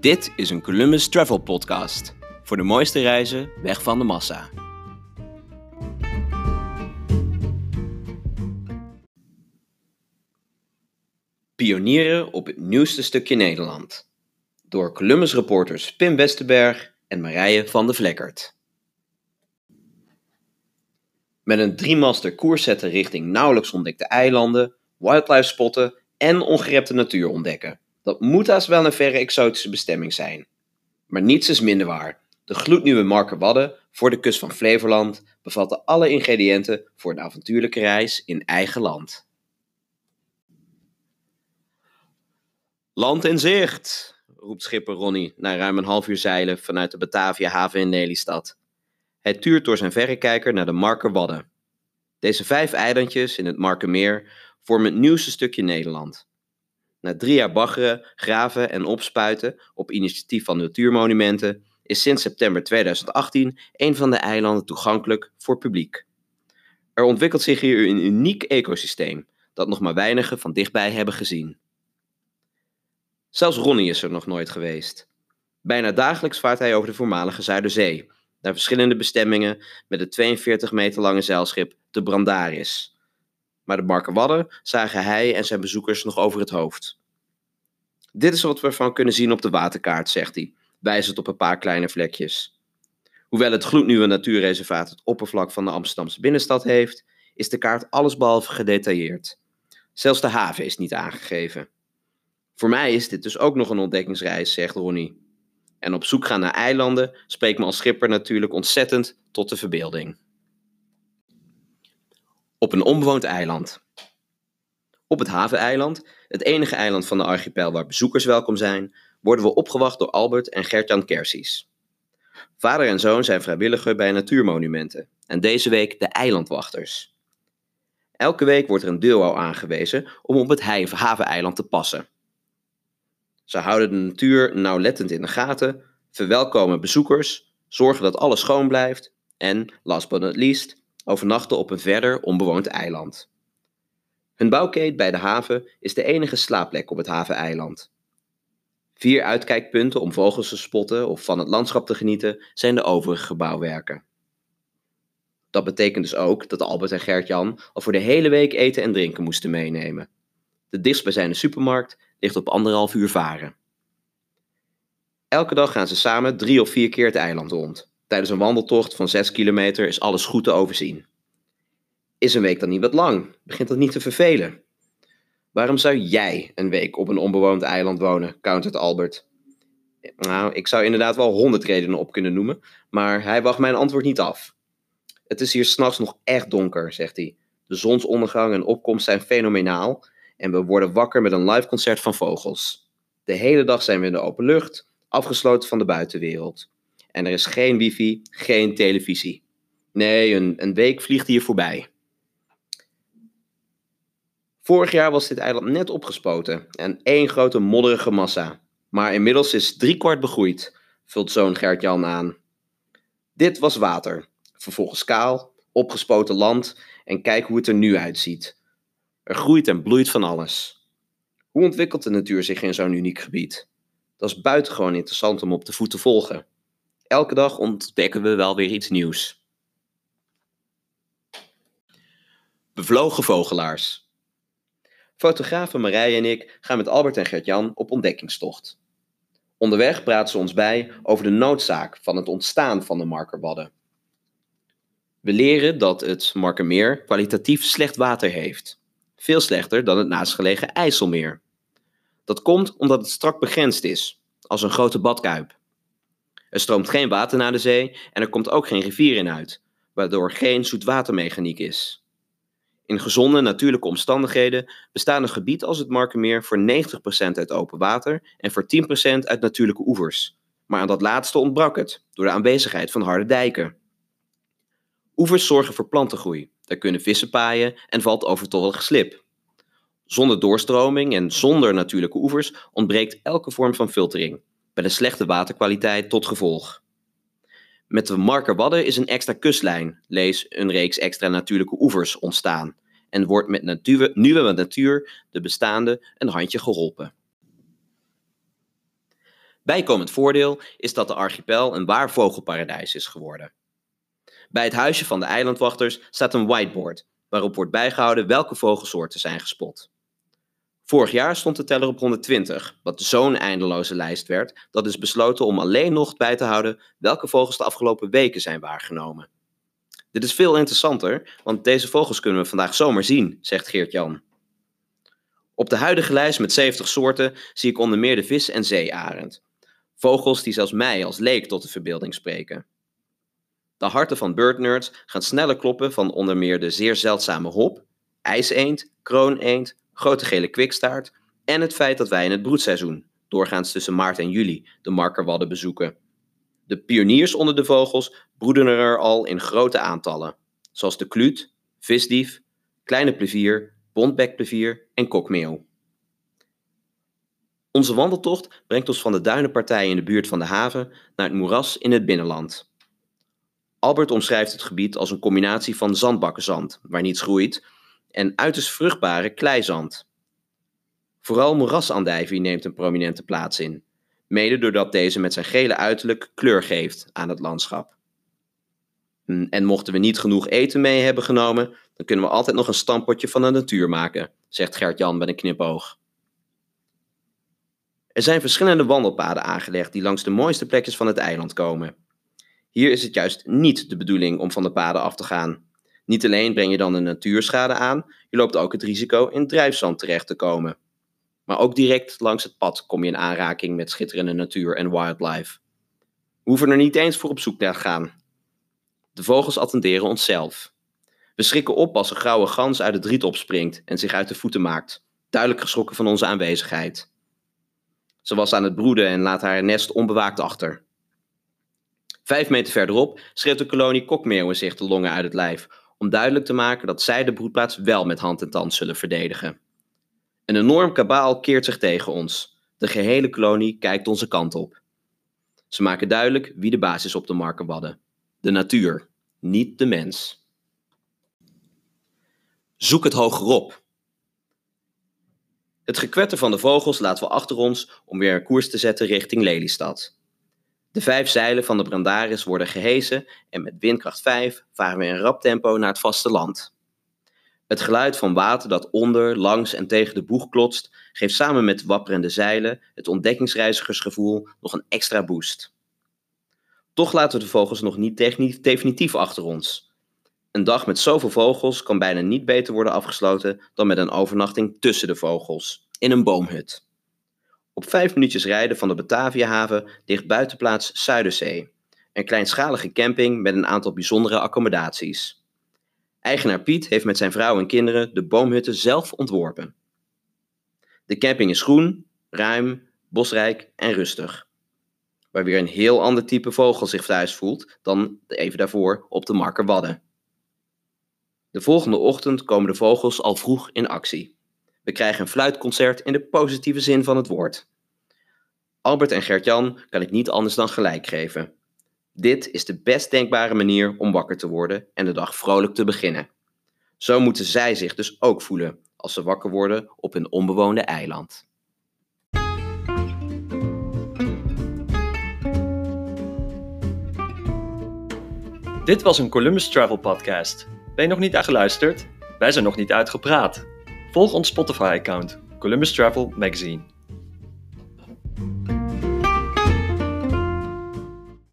Dit is een Columbus Travel Podcast. Voor de mooiste reizen weg van de massa. Pionieren op het nieuwste stukje Nederland. Door Columbus reporters Pim Westerberg en Marije van de Vlekkert. Met een driemaster koers zetten richting nauwelijks ontdekte eilanden, wildlife spotten en ongerepte natuur ontdekken. Dat moet haast wel een verre exotische bestemming zijn. Maar niets is minder waar. De gloednieuwe Marker Wadden voor de kust van Flevoland bevatten alle ingrediënten voor een avontuurlijke reis in eigen land. Land in zicht, roept schipper Ronnie na ruim een half uur zeilen vanuit de Batavia haven in Lelystad. Hij tuurt door zijn verrekijker naar de Marker Wadden. Deze vijf eilandjes in het Markermeer vormen het nieuwste stukje Nederland. Na drie jaar baggeren, graven en opspuiten op initiatief van Natuurmonumenten is sinds september 2018 een van de eilanden toegankelijk voor publiek. Er ontwikkelt zich hier een uniek ecosysteem dat nog maar weinigen van dichtbij hebben gezien. Zelfs Ronnie is er nog nooit geweest. Bijna dagelijks vaart hij over de voormalige Zuiderzee, naar verschillende bestemmingen met het 42 meter lange zeilschip de Brandaris. Maar de Markerwadden zagen hij en zijn bezoekers nog over het hoofd. Dit is wat we ervan kunnen zien op de waterkaart, zegt hij, wijzend op een paar kleine vlekjes. Hoewel het gloednieuwe natuurreservaat het oppervlak van de Amsterdamse binnenstad heeft, is de kaart allesbehalve gedetailleerd. Zelfs de haven is niet aangegeven. Voor mij is dit dus ook nog een ontdekkingsreis, zegt Ronnie. En op zoek gaan naar eilanden spreekt me als schipper natuurlijk ontzettend tot de verbeelding. Op een onbewoond eiland. Op het haveneiland, het enige eiland van de archipel waar bezoekers welkom zijn, worden we opgewacht door Albert en Gertjan Kersies. Vader en zoon zijn vrijwilliger bij Natuurmonumenten en deze week de eilandwachters. Elke week wordt er een duo aangewezen om op het haveneiland te passen. Ze houden de natuur nauwlettend in de gaten, verwelkomen bezoekers, zorgen dat alles schoon blijft en, last but not least, overnachten op een verder onbewoond eiland. Hun bouwkeet bij de haven is de enige slaapplek op het haveneiland. Vier uitkijkpunten om vogels te spotten of van het landschap te genieten zijn de overige bouwwerken. Dat betekent dus ook dat Albert en Gert-Jan al voor de hele week eten en drinken moesten meenemen. De dichtstbijzijnde supermarkt ligt op anderhalf uur varen. Elke dag gaan ze samen drie of vier keer het eiland rond. Tijdens een wandeltocht van 6 kilometer is alles goed te overzien. Is een week dan niet wat lang? Begint dat niet te vervelen? Waarom zou jij een week op een onbewoond eiland wonen? countert Albert. Nou, ik zou inderdaad wel honderd redenen op kunnen noemen, maar hij wacht mijn antwoord niet af. Het is hier s'nachts nog echt donker, zegt hij. De zonsondergang en opkomst zijn fenomenaal en we worden wakker met een live concert van vogels. De hele dag zijn we in de open lucht, afgesloten van de buitenwereld. En er is geen wifi, geen televisie. Nee, een, een week vliegt hier voorbij. Vorig jaar was dit eiland net opgespoten en één grote modderige massa. Maar inmiddels is driekwart begroeid, vult zoon Gert-Jan aan. Dit was water, vervolgens kaal, opgespoten land en kijk hoe het er nu uitziet. Er groeit en bloeit van alles. Hoe ontwikkelt de natuur zich in zo'n uniek gebied? Dat is buitengewoon interessant om op de voet te volgen. Elke dag ontdekken we wel weer iets nieuws. Bevlogen vogelaars. Fotografen Marije en ik gaan met Albert en Gert-Jan op ontdekkingstocht. Onderweg praten ze ons bij over de noodzaak van het ontstaan van de markerwadden. We leren dat het Markermeer kwalitatief slecht water heeft. Veel slechter dan het naastgelegen IJsselmeer. Dat komt omdat het strak begrensd is, als een grote badkuip. Er stroomt geen water naar de zee en er komt ook geen rivier in uit, waardoor geen zoetwatermechaniek is. In gezonde natuurlijke omstandigheden bestaat een gebied als het Markermeer voor 90% uit open water en voor 10% uit natuurlijke oevers. Maar aan dat laatste ontbrak het, door de aanwezigheid van harde dijken. Oevers zorgen voor plantengroei, daar kunnen vissen paaien en valt overtollig slip. Zonder doorstroming en zonder natuurlijke oevers ontbreekt elke vorm van filtering, met een slechte waterkwaliteit tot gevolg. Met de Marker Wadden is een extra kustlijn, lees een reeks extra natuurlijke oevers, ontstaan en wordt met natuur, nieuwe natuur de bestaande een handje geholpen. Bijkomend voordeel is dat de archipel een waar vogelparadijs is geworden. Bij het huisje van de eilandwachters staat een whiteboard waarop wordt bijgehouden welke vogelsoorten zijn gespot. Vorig jaar stond de teller op 120, wat zo'n eindeloze lijst werd dat is besloten om alleen nog bij te houden welke vogels de afgelopen weken zijn waargenomen. Dit is veel interessanter, want deze vogels kunnen we vandaag zomaar zien, zegt Geert-Jan. Op de huidige lijst met 70 soorten zie ik onder meer de vis- en zeearend. Vogels die zelfs mij als leek tot de verbeelding spreken. De harten van birdnerds gaan sneller kloppen van onder meer de zeer zeldzame hop, ijseend, krooneend, grote gele kwikstaart en het feit dat wij in het broedseizoen, doorgaans tussen maart en juli, de markerwadden bezoeken. De pioniers onder de vogels broeden er al in grote aantallen, zoals de kluut, visdief, kleine plevier, bontbekplevier en kokmeeuw. Onze wandeltocht brengt ons van de duinenpartij in de buurt van de haven naar het moeras in het binnenland. Albert omschrijft het gebied als een combinatie van zandbakkenzand, waar niets groeit, en uiterst vruchtbare kleizand. Vooral moerasandijvie neemt een prominente plaats in, mede doordat deze met zijn gele uiterlijk kleur geeft aan het landschap. Hm, en mochten we niet genoeg eten mee hebben genomen, dan kunnen we altijd nog een stampotje van de natuur maken, zegt Gert-Jan met een knipoog. Er zijn verschillende wandelpaden aangelegd die langs de mooiste plekjes van het eiland komen. Hier is het juist niet de bedoeling om van de paden af te gaan. Niet alleen breng je dan een natuurschade aan, je loopt ook het risico in drijfzand terecht te komen. Maar ook direct langs het pad kom je in aanraking met schitterende natuur en wildlife. We hoeven er niet eens voor op zoek naar te gaan. De vogels attenderen onszelf. We schrikken op als een grauwe gans uit het riet opspringt en zich uit de voeten maakt, duidelijk geschrokken van onze aanwezigheid. Ze was aan het broeden en laat haar nest onbewaakt achter. Vijf meter verderop schreeuwt de kolonie kokmeeuwen zich de longen uit het lijf, om duidelijk te maken dat zij de broedplaats wel met hand en tand zullen verdedigen. Een enorm kabaal keert zich tegen ons. De gehele kolonie kijkt onze kant op. Ze maken duidelijk wie de baas is op de markenwadden. De natuur, niet de mens. Zoek het hogerop. Het gekwetter van de vogels laten we achter ons om weer een koers te zetten richting Lelystad. De vijf zeilen van de Brandaris worden gehesen en met windkracht 5 varen we in rap tempo naar het vasteland. Het geluid van water dat onder, langs en tegen de boeg klotst, geeft samen met de wapperende zeilen het ontdekkingsreizigersgevoel nog een extra boost. Toch laten we de vogels nog niet definitief achter ons. Een dag met zoveel vogels kan bijna niet beter worden afgesloten dan met een overnachting tussen de vogels, in een boomhut. Op vijf minuutjes rijden van de Bataviahaven ligt buitenplaats Zuiderzee, een kleinschalige camping met een aantal bijzondere accommodaties. Eigenaar Piet heeft met zijn vrouw en kinderen de boomhutten zelf ontworpen. De camping is groen, ruim, bosrijk en rustig. Waar weer een heel ander type vogel zich thuis voelt dan even daarvoor op de Marker Wadden. De volgende ochtend komen de vogels al vroeg in actie. We krijgen een fluitconcert in de positieve zin van het woord. Albert en Gert-Jan kan ik niet anders dan gelijk geven. Dit is de best denkbare manier om wakker te worden en de dag vrolijk te beginnen. Zo moeten zij zich dus ook voelen als ze wakker worden op hun onbewoonde eiland. Dit was een Columbus Travel podcast. Ben je nog niet geluisterd? Wij zijn nog niet uitgepraat. Volg ons Spotify-account, Columbus Travel Magazine.